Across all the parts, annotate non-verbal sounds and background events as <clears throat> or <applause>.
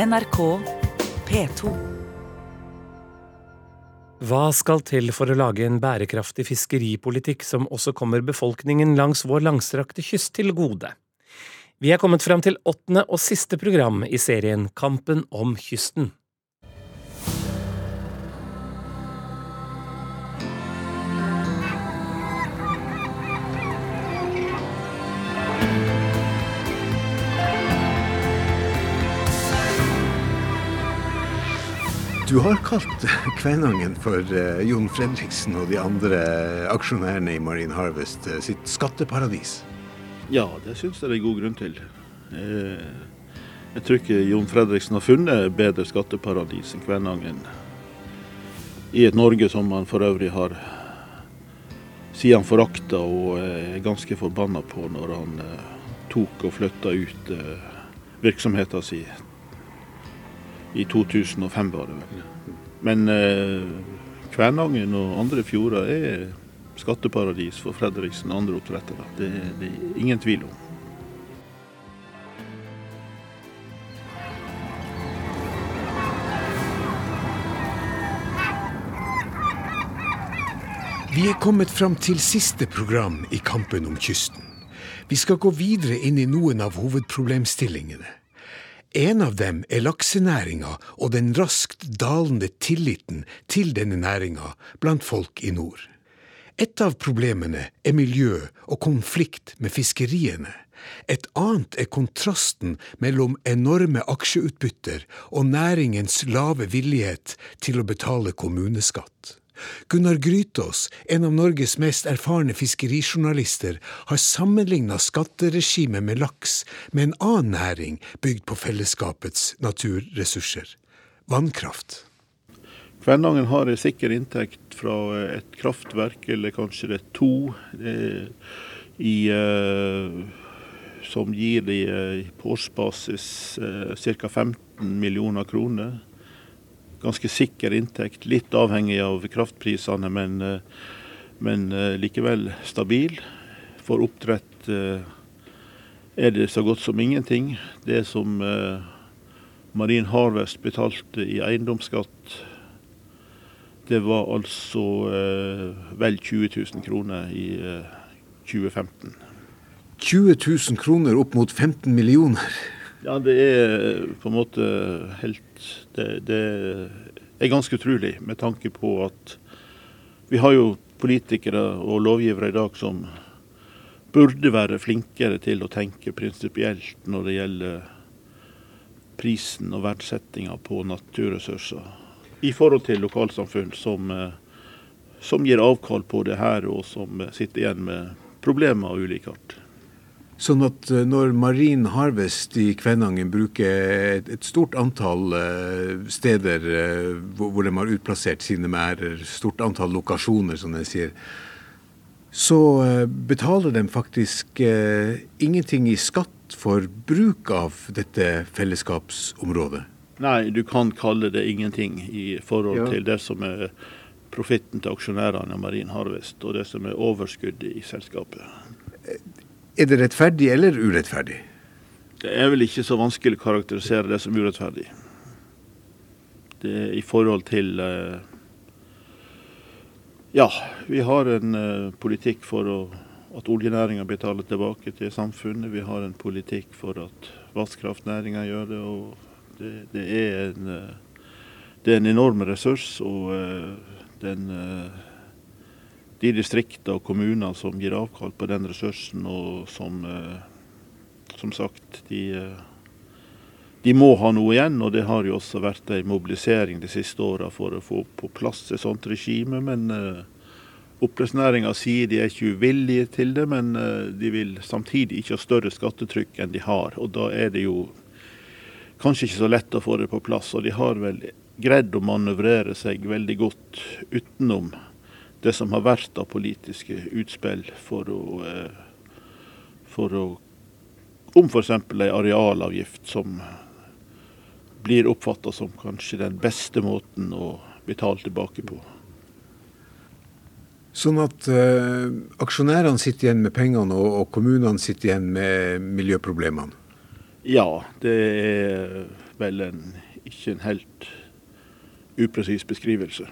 NRK P2. Hva skal til for å lage en bærekraftig fiskeripolitikk som også kommer befolkningen langs vår langstrakte kyst til gode? Vi er kommet fram til åttende og siste program i serien Kampen om kysten. Du har kalt Kvænangen for uh, Jon Fredriksen og de andre aksjonærene i Marine Harvest uh, sitt skatteparadis. Ja, det syns jeg det er god grunn til. Eh, jeg tror ikke Jon Fredriksen har funnet bedre skatteparadis enn Kvænangen. I et Norge som han for øvrig har sier han forakta og er ganske forbanna på når han tok og flytta ut virksomheten sin i 2005, var det vel. Men eh, Kvænangen og andre fjorder er skatteparadis for Fredriksen og andre oppdrettere. Det, det er ingen tvil om. Vi er kommet fram til siste program i kampen om kysten. Vi skal gå videre inn i noen av hovedproblemstillingene. En av dem er laksenæringa og den raskt dalende tilliten til denne næringa blant folk i nord. Et av problemene er miljø og konflikt med fiskeriene. Et annet er kontrasten mellom enorme aksjeutbytter og næringens lave villighet til å betale kommuneskatt. Gunnar Grytås, en av Norges mest erfarne fiskerijournalister, har sammenligna skatteregimet med laks med en annen næring bygd på fellesskapets naturressurser vannkraft. Kvænangen har en sikker inntekt fra et kraftverk, eller kanskje det er to, i, uh, som gir de uh, på årsbasis ca. 15 millioner kroner ganske sikker inntekt. Litt avhengig av kraftprisene, men, eh, men eh, likevel stabil. For oppdrett eh, er det så godt som ingenting. Det som Marin Harvest betalte i eiendomsskatt, det var altså vel 20 000 kroner i 2015. 20 000 kroner opp mot 15 millioner? Ja, det er på en måte helt Det, det er ganske utrolig med tanke på at vi har jo politikere og lovgivere i dag som burde være flinkere til å tenke prinsipielt når det gjelder prisen og verdsettinga på naturressurser. I forhold til lokalsamfunn som, som gir avkall på det her, og som sitter igjen med problemer av ulik art. Sånn at eh, når Marine Harvest i Kvænangen bruker et, stort antall eh, steder eh, hvor de har utplassert sine merder, stort antall lokasjoner, som de sier, så betaler de faktisk ingenting i skatt for bruk av dette fellesskapsområdet. Nei, du kan kalle det ingenting i forhold ja. til det som er profitten til aksjonærene av Marine Harvest, og det som er overskuddet i selskapet. Er det rettferdig eller urettferdig? Det er vel ikke så vanskelig å karakterisere det som urettferdig. Det er i forhold til eh, Ja, vi har en eh, politikk for å, at oljenæringa betaler tilbake til samfunnet. Vi har en politikk for at vannkraftnæringa gjør det. og det, det, er en, eh, det er en enorm ressurs. og den de distrikter og kommuner som gir avkall på den ressursen, og som eh, som sagt de, eh, de, må ha noe igjen. Og det har jo også vært en mobilisering de siste åra for å få på plass et sånt regime. Men eh, oppdrettsnæringa sier de er ikke uvillige til det, men de vil samtidig ikke ha større skattetrykk enn de har. Og da er det jo kanskje ikke så lett å få det på plass. Og de har vel greid å manøvrere seg veldig godt utenom det som har vært av politiske utspill for å, eh, for å om f.eks. ei arealavgift som blir oppfatta som kanskje den beste måten å betale tilbake på. Sånn at uh, aksjonærene sitter igjen med pengene, og, og kommunene sitter igjen med miljøproblemene? Ja, det er vel en, ikke en helt upresis beskrivelse.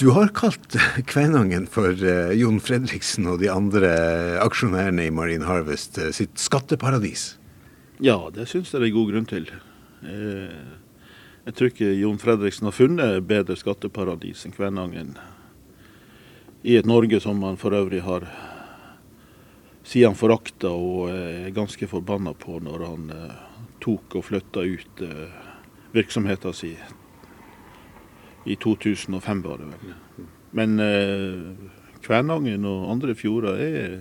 Du har kalt <laughs> Kvænangen for uh, Jon Fredriksen og de andre aksjonærene i Marine Harvest uh, sitt skatteparadis. Ja, det syns jeg det er god grunn til. Uh, jeg tror ikke Jon Fredriksen har funnet bedre skatteparadis enn Kvænangen. I et Norge som han for øvrig har siden forakta og er ganske forbanna på når han tok og flytta ut virksomheten sin i 2005, var det vel. Men eh, Kvænangen og andre fjorder er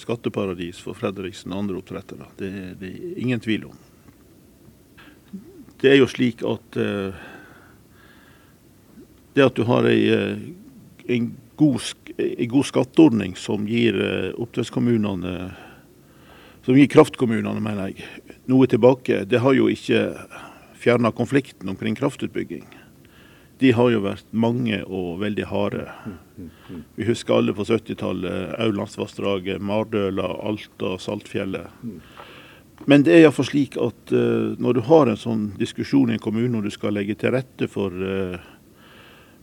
skatteparadis for Fredriksen og andre oppdrettere. Det, det er ingen tvil om. Det er jo slik at eh, det at du har ei, eh, en, god, en god skatteordning som gir oppdrettskommunene som gir kraftkommunene, mener jeg, noe tilbake, det har jo ikke fjerna konflikten omkring kraftutbygging de har jo vært mange og veldig harde. Vi husker alle på 70-tallet Aurlandsvassdraget, Mardøla, Alta, Saltfjellet. Men det er iallfall slik at uh, når du har en sånn diskusjon i en kommune og du skal legge til rette for, uh,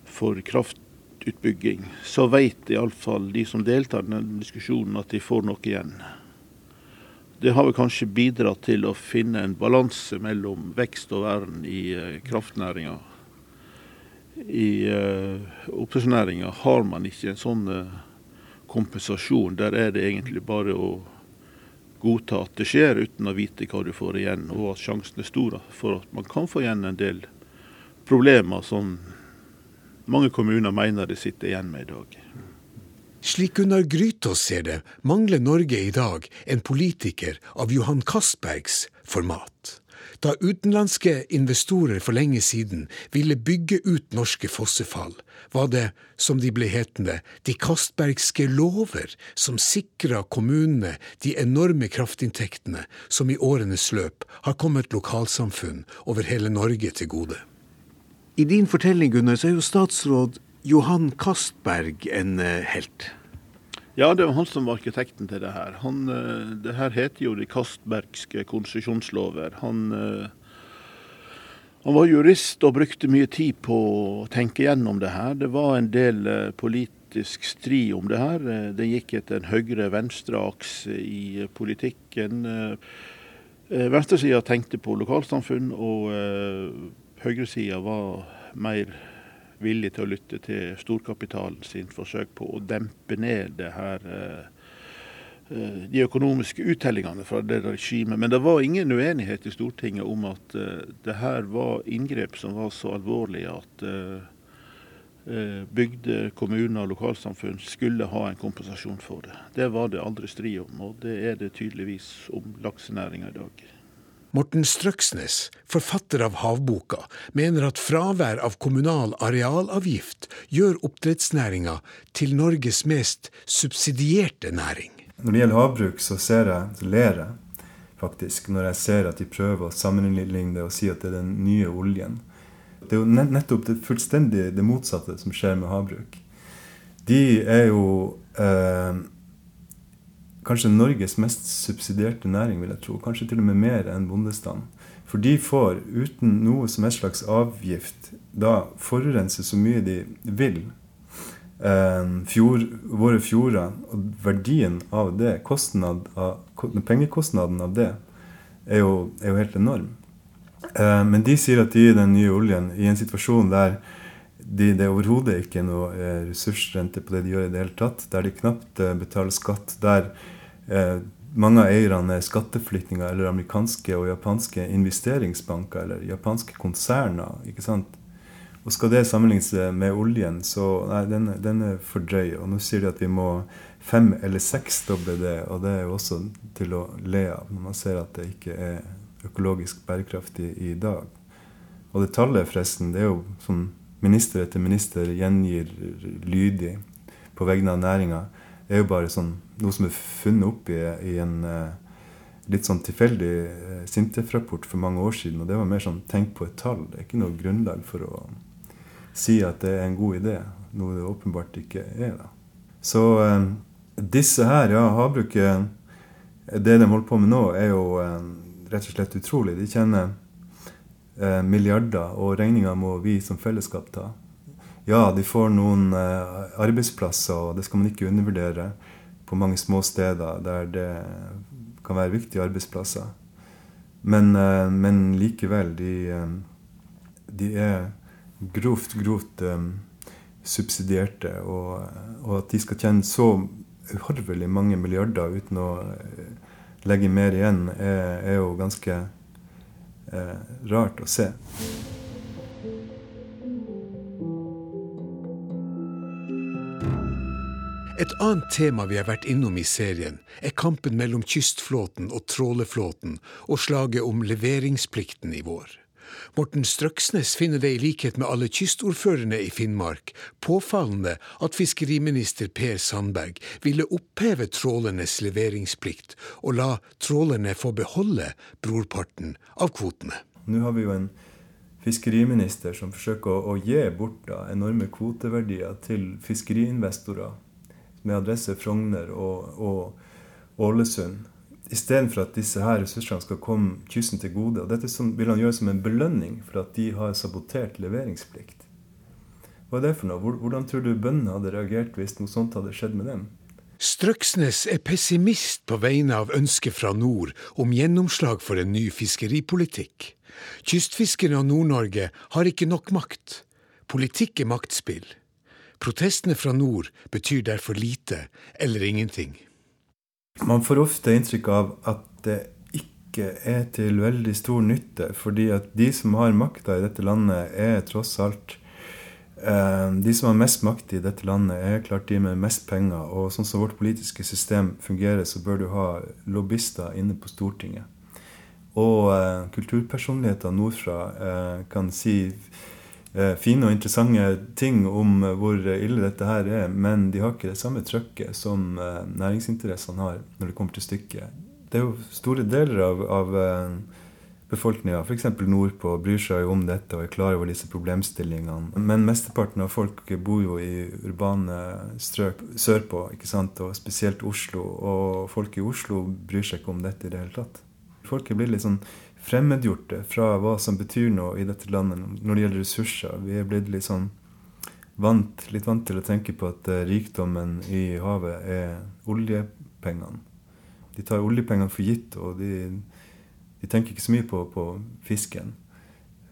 for kraftutbygging, så vet iallfall de som deltar i den diskusjonen at de får noe igjen. Det har vel kanskje bidratt til å finne en balanse mellom vekst og vern i uh, kraftnæringa i uh, oppdrettsnæringa har man ikke en sånn uh, kompensasjon. Der er det egentlig bare å godta at det skjer, uten å vite hva du får igjen, og at sjansen er stor for at man kan få igjen en del problemer som mange kommuner mener de sitter igjen med i dag. Slik Gunnar Grytås ser det, mangler Norge i dag en politiker av Johan Castbergs format. Da utenlandske investorer for lenge siden ville bygge ut norske fossefall, var det, som de ble hetende, de Castbergske lover som sikra kommunene de enorme kraftinntektene som i årenes løp har kommet lokalsamfunn over hele Norge til gode. I din fortelling, Gunnar, så er jo statsråd Johan Castberg en eh, helt. Ja, det var han som var arkitekten til det her. Han, eh, det her heter jo de Castbergske konsesjonslover. Han, eh, han, var jurist og brukte mye tid på å tenke gjennom det her. Det var en del eh, politisk strid om det her. Det gikk etter en høyre-venstre-akse i politikken. Venstresida tenkte på lokalsamfunn, og høyresida var mer villig til å lytte til storkapitalen sin forsøk på å dempe ned det her eh, eh, de økonomiske uttellingene fra det regimet. Men det var ingen uenighet i Stortinget om at uh, det her var inngrep som var så alvorlige at bygde kommuner og lokalsamfunn skulle ha en kompensasjon for det. Det var det aldri strid om, og det er det tydeligvis om laksenæringa i dag. Morten Strøksnes, forfatter av Havboka, mener at fravær av kommunal arealavgift gjør oppdrettsnæringa til Norges mest subsidierte næring. Når det gjelder havbruk, så ser jeg, så ler jeg faktisk når jeg ser at de prøver å sammenligne og si at det er den nye oljen. Det er jo nettopp det fullstendig det motsatte som skjer med havbruk. De er jo eh, kanskje Norges mest subsidierte næring, vil jeg tro. Kanskje til og med mer enn bondestanden. For de får, uten noe som helst slags avgift, da forurense så mye de vil. Eh, fjord, våre fjorder, og verdien av det, av, pengekostnaden av det, er jo, er jo helt enorm. Eh, men de sier at de i den nye oljen i en situasjon der de, det er overhodet ikke noe eh, ressursrente på det de gjør i det hele tatt. Der de knapt eh, betaler skatt. Der mange av eierne er skatteflyktninger eller amerikanske og japanske investeringsbanker eller japanske konserner. ikke sant? Og Skal det sammenlignes med oljen, så nei, den, den er for drøy. Og nå sier de at vi må fem- eller seksdoble det, og det er jo også til å le av når man ser at det ikke er økologisk bærekraftig i dag. Og det tallet, forresten, det er jo som minister etter minister gjengir lydig på vegne av næringa er jo bare sånn, noe som er funnet opp i, i en uh, litt sånn tilfeldig uh, Sintef-rapport for mange år siden. Og det var mer sånn tenk på et tall. Det er ikke noe grunnlag for å si at det er en god idé. Noe det åpenbart ikke er. da. Så uh, disse her, ja, havbruket Det de holder på med nå, er jo rett og slett utrolig. De tjener eh, milliarder, og regninga må vi som fellesskap ta. Ja, de får noen eh, arbeidsplasser, og det skal man ikke undervurdere på mange små steder der det kan være viktige arbeidsplasser. Men, eh, men likevel, de, eh, de, er grovt, grovt subsidierte. Og, og, at de skal tjene så uhorvelig mange milliarder uten å legge mer igjen, er, er jo ganske eh, rart å se. Et annet tema vi har vært innom i serien, er kampen mellom kystflåten og trålerflåten og slaget om leveringsplikten i vår. Morten Strøksnes finner det i likhet med alle kystordførerne i Finnmark påfallende at fiskeriminister Per Sandberg ville oppheve trålernes leveringsplikt og la trålerne få beholde brorparten av kvotene. Nå har vi jo en fiskeriminister som forsøker å, å gi bort da, enorme kvoteverdier til fiskeriinvestorer med adresse Frogner og, og Ålesund. Istedenfor at disse her ressursene skal komme kysten til gode. Og dette vil han gjøre som en belønning for at de har sabotert leveringsplikt. Hva er det for noe? Hvordan tror du bøndene hadde reagert hvis noe sånt hadde skjedd med dem? Strøksnes er pessimist på vegne av ønsket fra nord om gjennomslag for en ny fiskeripolitikk. Kystfiskere av Nord-Norge har ikke nok makt. Politikk er maktspill. Protestene fra nord betyr derfor lite eller ingenting. Man får ofte inntrykk av at det ikke er til veldig stor nytte, fordi at de som har makta i dette landet, er tross alt eh, De som har mest makt i dette landet, er klart de med mest penger. Og sånn som vårt politiske system fungerer, så bør du ha lobbyister inne på Stortinget. Og eh, kulturpersonligheter nordfra eh, kan si fine og interessante ting om eh, hvor ille dette her er, men de har ikke det samme trøkket som eh, næringsinteressene har når det kommer til stykket. Det er jo store deler av, av befolkninga, f.eks. nordpå, bryr seg om dette og er klar over disse problemstillingene. Men mesteparten av folk bor jo i urbane strøk sørpå, ikke sant? og spesielt Oslo. Og folk i Oslo bryr seg ikke om dette i det hele tatt. Folk er blitt litt sånn fremmedgjorte fra hva som betyr noe i dette landet når det gjelder ressurser. Vi er blitt litt sånn vant, litt vant til å tenke på at uh, rikdommen i havet er oljepengene. De tar oljepengene for gitt, og de, de tenker ikke så mye på, på, fisken.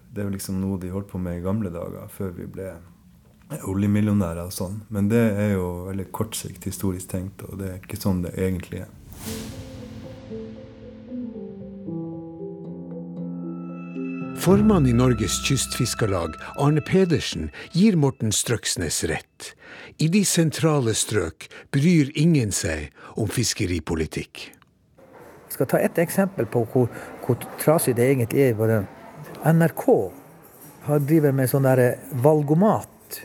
Det er jo liksom noe de holdt på med i gamle dager, før vi ble oljemillionærer og sånn. Men det er jo veldig kortsikt historisk tenkt, og det er ikke sånn det egentlig er. Formann i Norges Kystfiskarlag, Arne Pedersen, gir Morten Strøksnes rett. I de sentrale strøk bryr ingen seg om fiskeripolitikk. Jeg skal ta ett eksempel på hvor, hvor trasig det egentlig er. NRK har driver med sånn der valgomat.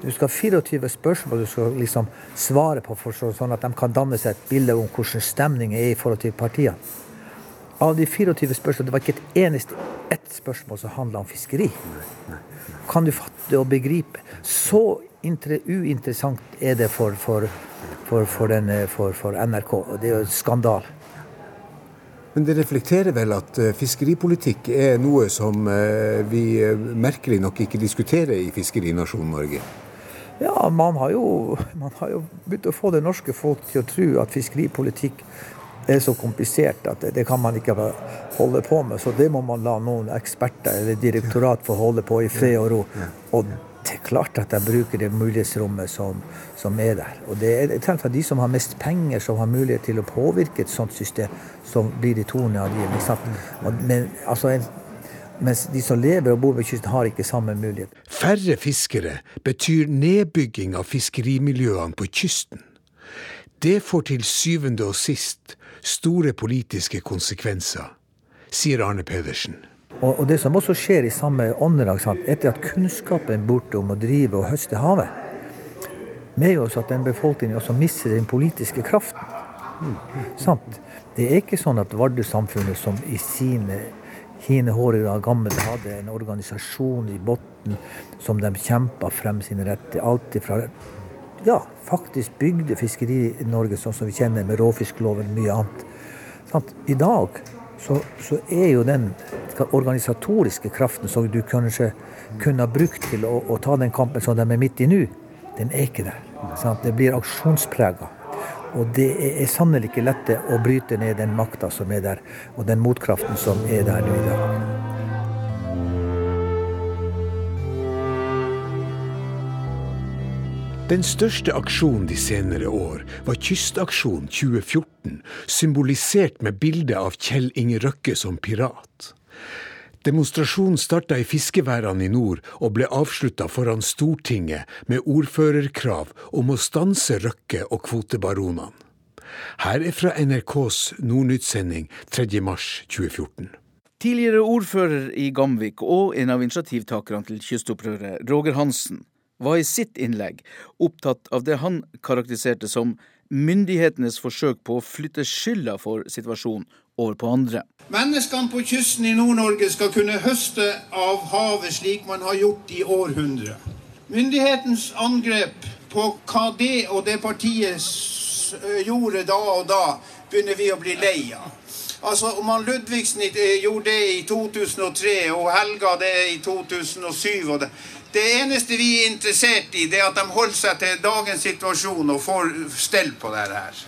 Du skal ha 24 spørsmål du skal liksom svare på, for sånn at de kan danne seg et bilde om hvordan stemningen er i forhold til partiene. Av de 24 spørsmålene, det var ikke et eneste ett spørsmål som handla om fiskeri. Kan du fatte og begripe? Så uinteressant er det for, for, for, den, for NRK. Det er jo skandale. Men det reflekterer vel at eh, fiskeripolitikk er noe som eh, vi eh, merkelig nok ikke diskuterer i fiskerinasjonen Norge? Ja, man har, jo, man har jo begynt å få det norske folk til å tro at fiskeripolitikk er så komplisert at det, det, kan man ikke holde på med. Så det må man la noen eksperter eller direktorat få holde på i fred og ro. Og det er klart at de bruker det mulighetsrommet som, som er der. Og det er tenkt at de som har mest penger, som har mulighet til å påvirke et sånt system, som blir de toneangivende. Men altså, mens de som lever og bor ved kysten, har ikke samme mulighet. Færre fiskere betyr nedbygging av fiskerimiljøene på kysten. Det får til syvende og sist store politiske konsekvenser, sier Arne Pedersen. Og, Det som også skjer i samme åndedrag, etter at kunnskapen borte om å drive og høste havet, med oss at den befolkningen også mister den politiske kraften. Sant? Det er ikke sånn at Vardø-samfunnet, som i sine hinehårige gamle hadde en organisasjon i bunnen som de kjempa frem sine retter, alltid fra ja, faktisk bygde Fiskeri-Norge sånn som vi kjenner, med råfiskloven og mye annet. I dag så, så er jo den organisatoriske kraften som du kanskje kunne ha brukt til å, å ta den kampen som de er midt i nå, den er ikke der. Sånn, Det blir aksjonsprega. Og det er sannelig ikke lett å bryte ned den makta som er der, og den motkraften som er der nå i dag. Den største aksjonen de senere år var Kystaksjon 2014, symbolisert med bilde av Kjell Inge Røkke som pirat. Demonstrasjonen starta i fiskeværene i nord og ble avslutta foran Stortinget med ordførerkrav om å stanse Røkke og kvotebaronene. Her er fra NRKs Nordnytt-sending 3.3.2014. Tidligere ordfører i Gamvik og en av initiativtakerne til kystopprøret, Roger Hansen, var i sitt innlegg opptatt av det han karakteriserte som myndighetenes forsøk på å flytte skylda for situasjonen over på andre. Menneskene på kysten i Nord-Norge skal kunne høste av havet slik man har gjort i århundrer. Myndighetens angrep på hva det og det partiet gjorde da og da, begynner vi å bli lei av. Altså, han Ludvigsen gjorde det i 2003 og Helga det i 2007 og det, det eneste vi er interessert i, det er at de holder seg til dagens situasjon og får stell på det her.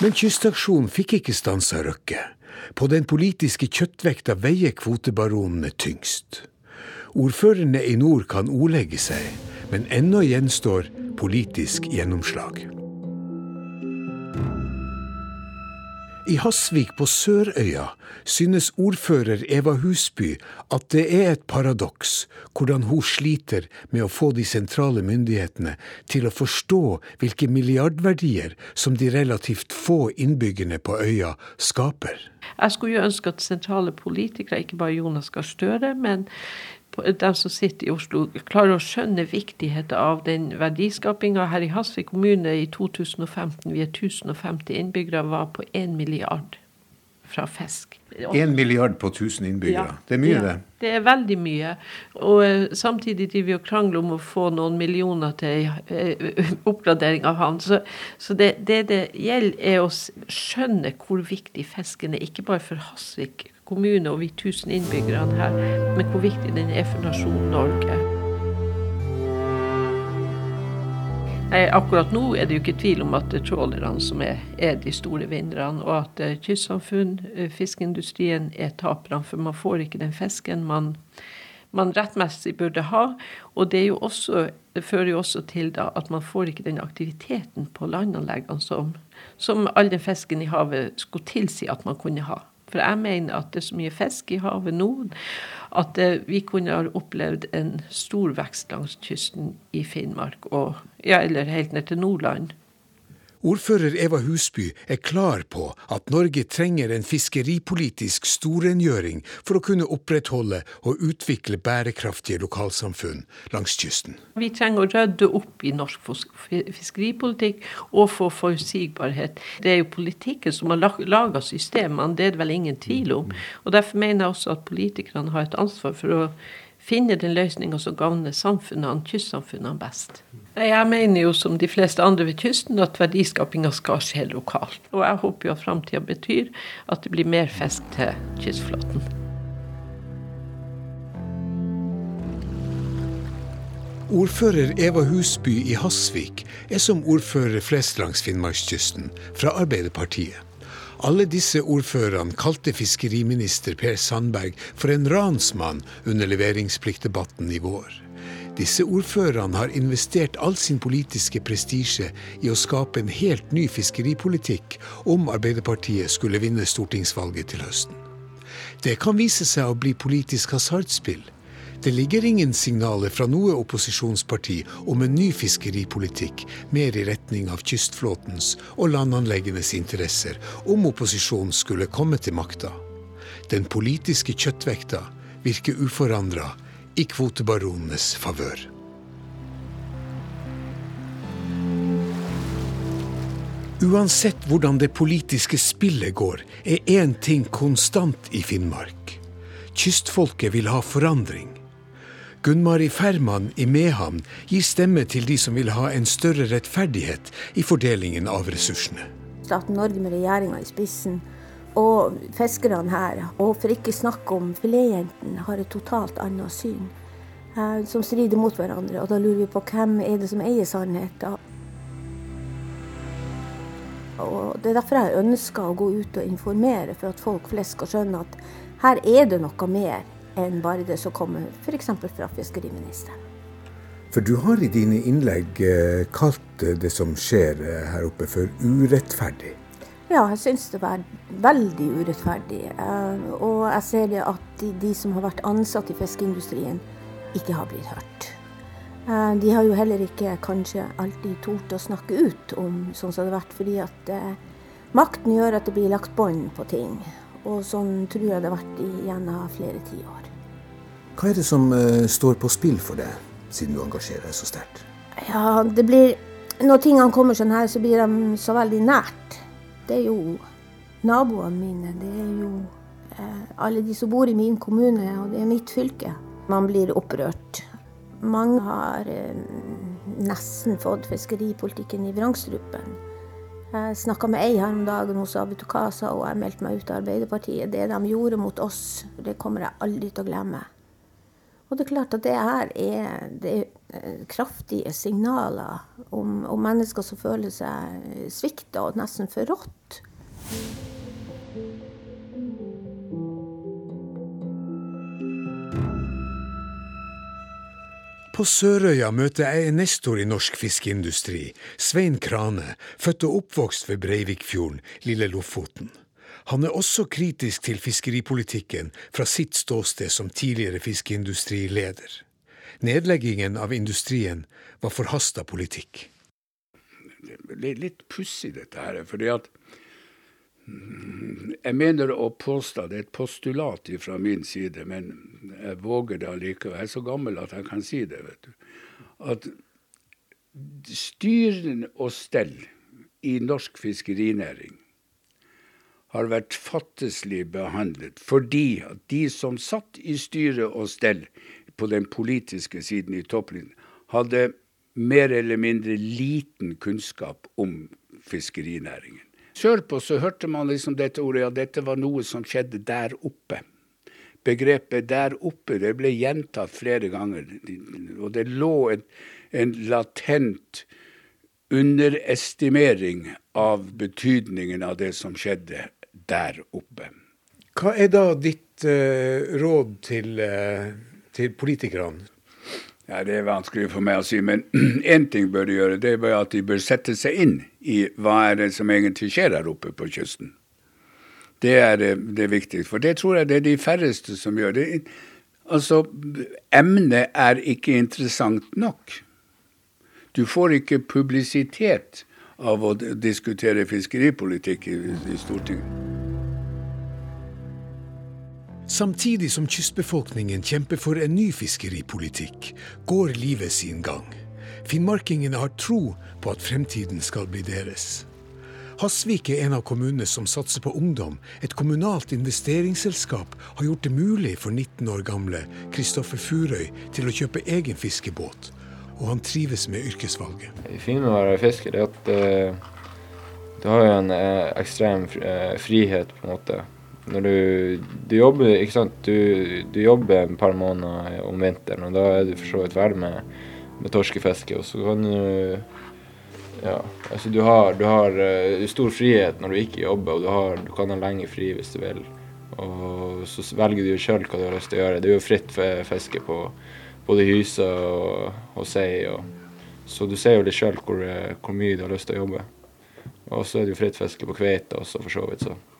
Men Kystaksjonen fikk ikke stansa Røkke. På den politiske kjøttvekta veier kvotebaronene tyngst. Ordførerne i nord kan ordlegge seg, men ennå gjenstår politisk gjennomslag. I Hasvik på Sørøya synes ordfører Eva Husby at det er et paradoks hvordan hun sliter med å få de sentrale myndighetene til å forstå hvilke milliardverdier som de relativt få innbyggerne på øya skaper. Jeg skulle jo ønske at sentrale politikere, ikke bare Jonas Gahr Støre, men de som sitter i Oslo, klarer å skjønne viktigheten av den verdiskapinga. Her i Hasvik kommune i 2015, vi er 1050 innbyggere, var på 1 milliard fra fisk. 1 milliard på 1000 innbyggere. Ja, det er mye, ja, det. Det er veldig mye. Og uh, samtidig driver vi og krangler om å få noen millioner til uh, <laughs> oppgradering av havn. Så, så det, det, det gjelder, er å skjønne hvor viktig fisken er, ikke bare for Hasvik kommune og vi 1000 innbyggerne her, men hvor viktig den er for nasjonen Norge. Akkurat nå er det jo ikke tvil om at det er trålerne som er, er, de store vinnerne, og at eh, kystsamfunn, eh, fiskeindustrien, er taperne. For man får ikke den fisken man, man rettmessig burde ha. Og det, også, det, fører jo også til da at man får ikke den aktiviteten på landanleggene som, som all den fisken i havet skulle tilsi at man kunne ha. For jeg mener at det er så mye fisk i havet nå at eh, vi kunne ha opplevd en stor vekst langs kysten i Finnmark, og, ja, eller helt ned til Nordland. Ordfører Eva Husby er klar på at Norge trenger en fiskeripolitisk storrengjøring for å kunne opprettholde og utvikle bærekraftige lokalsamfunn langs kysten. Vi trenger å rydde opp i norsk fiskeripolitikk og få forutsigbarhet. Det er jo politikken som har laga systemene, det er det vel ingen tvil om. Og Derfor mener jeg også at politikerne har et ansvar for å finne den løsninga som gagner samfunnene, kystsamfunnene best. Jeg mener jo som de fleste andre ved kysten at verdiskapinga skal skje lokalt. Og jeg håper jo at framtida betyr at det blir mer fisk til kystflåten. Ordfører Eva Husby i Hasvik er som ordfører flest langs Finnmarkskysten, fra Arbeiderpartiet. Alle disse ordførerne kalte fiskeriminister Per Sandberg for en ransmann under leveringspliktdebatten i vår. Disse ordførerne har investert all sin politiske prestisje i å skape en helt ny fiskeripolitikk om Arbeiderpartiet skulle vinne stortingsvalget til høsten. Det kan vise seg å bli politisk hasardspill. Det ligger ingen signaler fra noe opposisjonsparti om en ny fiskeripolitikk mer i retning av kystflåtens og landanleggenes interesser om opposisjonen skulle komme til makta. Den politiske kjøttvekta virker uforandra i kvotebaronenes favør. Uansett hvordan det politiske spillet går, er én ting konstant i Finnmark. Kystfolket vil ha forandring. Gunn-Mari Ferman i Mehamn gir stemme til de som vil ha en større rettferdighet i fordelingen av ressursene. staten Norge med regjeringa i spissen, og fiskerne her, og for ikke snakke om filetjentene, har et totalt annet syn. Eh, som strider mot hverandre. Og da lurer vi på hvem er det som eier sannheten. Og Det er derfor jeg ønsker å gå ut og informere, for at folk flest skal skjønne at her er det noe mer enn bare det som kommer f.eks. fra fiskeriministeren. For du har i dine innlegg eh, kalt det som skjer eh, her oppe for urettferdig. Ja, jeg syns det var veldig urettferdig. Eh, og jeg ser det at de, de som har vært ansatt i fiskeindustrien, ikke har blitt hørt. De har jo heller ikke kanskje alltid tort å snakke ut om sånn som det har vært, fordi at makten gjør at det blir lagt bånd på ting. Og sånn tror jeg det har vært gjennom flere tiår. Hva er det som står på spill for deg? siden du engasjerer deg så sterkt? Ja, det blir Når tingene kommer sånn her, så blir de så veldig nært. Det er jo naboene mine. Det er jo uh, alle de som bor i min kommune, og det er mitt fylke. Man blir opprørt. Mange har uh, nesten fått fiskeripolitikken i vrangstrupen. Jeg snakka med ei her om dagen hos hva, sa og jeg meldte meg ut av Arbeiderpartiet. Det de gjorde mot oss, det kommer jeg aldri til å glemme. Og det er klart at det her er, det er eh, kraftige signaler om, om, mennesker som føler seg svikta og nesten forrådt. På Sørøya møter jeg en nestor i norsk fiskeindustri, Svein Krane, født og oppvokst ved Breivikfjorden, lille Lofoten. Han er også kritisk til fiskeripolitikken fra sitt ståsted som tidligere fiskeindustrileder. Nedleggingen av industrien var forhasta politikk. Litt pussig, dette her. fordi at Jeg mener å påstå, det er et postulat fra min side, men jeg våger det allikevel. Jeg er så gammel at jeg kan si det. vet du. At styren og stell i norsk fiskerinæring har vært fatteslig behandlet, fordi at de som satt i styre og stell på den politiske siden i topplinjen, hadde mer eller mindre liten kunnskap om fiskerinæringen. Sørpå så hørte man liksom dette ordet, ja, dette var noe som skjedde der oppe. Begrepet 'der oppe' det ble gjentatt flere ganger, og det lå en, en latent underestimering av betydningen av det som skjedde der oppe. Hva er da ditt uh, råd til, uh, til politikerne? Ja, Det er vanskelig for meg å si, men <clears throat> én ting bør de gjøre. Det er at de bør sette seg inn i hva er det som egentlig skjer her oppe på kysten. Det er det, det viktigste. For det tror jeg det er de færreste som gjør. det. Altså, Emnet er ikke interessant nok. Du får ikke publisitet av å diskutere fiskeripolitikk i, i Stortinget. Samtidig som kystbefolkningen kjemper for en ny fiskeripolitikk, går livet sin gang. Finnmarkingene har tro på at fremtiden skal bli deres. Hasvik er en av kommunene som satser på ungdom. Et kommunalt investeringsselskap har gjort det mulig for 19 år gamle Kristoffer Furøy til å kjøpe egen fiskebåt, og han trives med yrkesvalget. Det fine med å være fisker er at uh, du har en uh, ekstrem uh, frihet, på en måte når du, du, jobber ikke sant? Du, du, jobber et par måneder om vinteren, og da er du for så vidt ferdig med, med torskefiske. Og så kan du Ja, altså du har, du har uh, stor frihet når du ikke jobber, og du, har, du kan ha lenge fri hvis du vil. Og så velger du sjøl hva du har lyst til å gjøre. Det er jo fritt fiske på både hyse og, og sei. Og, så du ser jo litt sjøl hvor, hvor, mye du har lyst til å jobbe. Og så er det jo fritt fiske på kveite også, for så vidt. så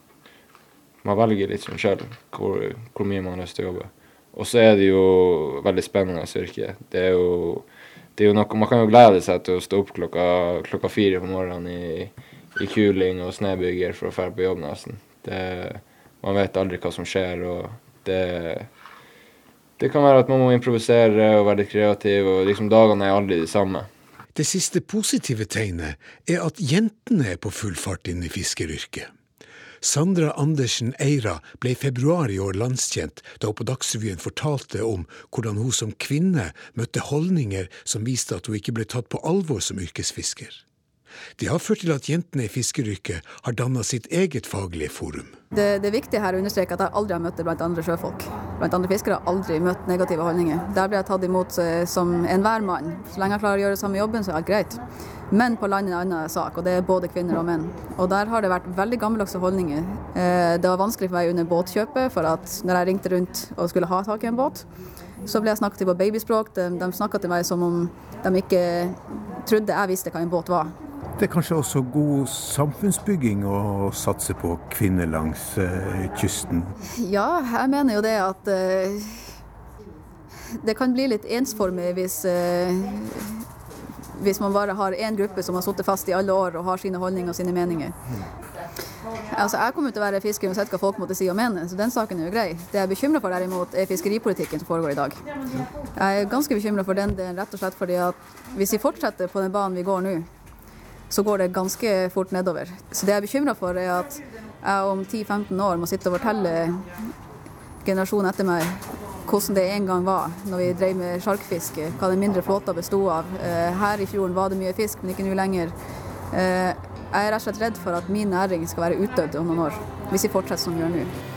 man velger litt sånn sjøl hvor, hvor, mye man har lyst til å jobbe. Og så er det jo veldig spennende yrke. Det er jo, det er jo noe, Man kan jo glede seg til å stå opp klokka, klokka fire på morgenen i, i kuling og snøbyger for å dra på jobb, nesten. Det, man vet aldri hva som skjer, og det det kan være at man må improvisere og være litt kreativ, og liksom dagene er aldri de samme. Det siste positive tegnet er at jentene er på full fart inn i fiskeryrket. Sandra Andersen Eira ble i februar i år landskjent da hun på Dagsrevyen fortalte om hvordan hun som kvinne møtte holdninger som viste at hun ikke ble tatt på alvor som yrkesfisker. Det har ført til at jentene i fiskeryrket har danna sitt eget faglige forum. Det, det viktig her å understreke at jeg aldri har møtt det blant andre sjøfolk. Blant andre fiskere har aldri møtt negative holdninger. Der blir jeg tatt imot eh, som enhver mann. Så lenge jeg klarer å gjøre samme jobben, så er alt greit. Men på land er en annen sak, og det er både kvinner og menn. Og der har det vært veldig gammeldagse holdninger. Eh, det var vanskelig for meg under båtkjøpet, for at når jeg ringte rundt og skulle ha tak i en båt, så ble jeg snakket til på babyspråk. De, de snakka til meg som om de ikke trodde jeg visste hva en båt var. Det er kanskje også god samfunnsbygging å satse på kvinner langs eh, kysten? Ja, jeg mener jo det at eh, det kan bli litt ensformig hvis, eh, hvis man bare har én gruppe som har sittet fast i alle år og har sine holdninger og sine meninger. Altså, jeg kommer til å være fisker uansett hva folk måtte si og mene, så den saken er jo grei. Det jeg er bekymra for derimot, er fiskeripolitikken som foregår i dag. Jeg er ganske bekymra for den delen rett og slett fordi at hvis vi fortsetter på den banen vi går nå, så går det ganske fort nedover. Så det jeg er bekymra for, er at jeg om 10-15 år må sitte og fortelle generasjonen etter meg hvordan det en gang var når vi drev med sjarkfiske, hva den mindre flåta bestod av. Eh, her i fjorden var det mye fisk, men ikke nå lenger. Eh, jeg er rett og slett redd for at min næring skal være utdødd om noen år, hvis vi fortsetter som vi gjør nå.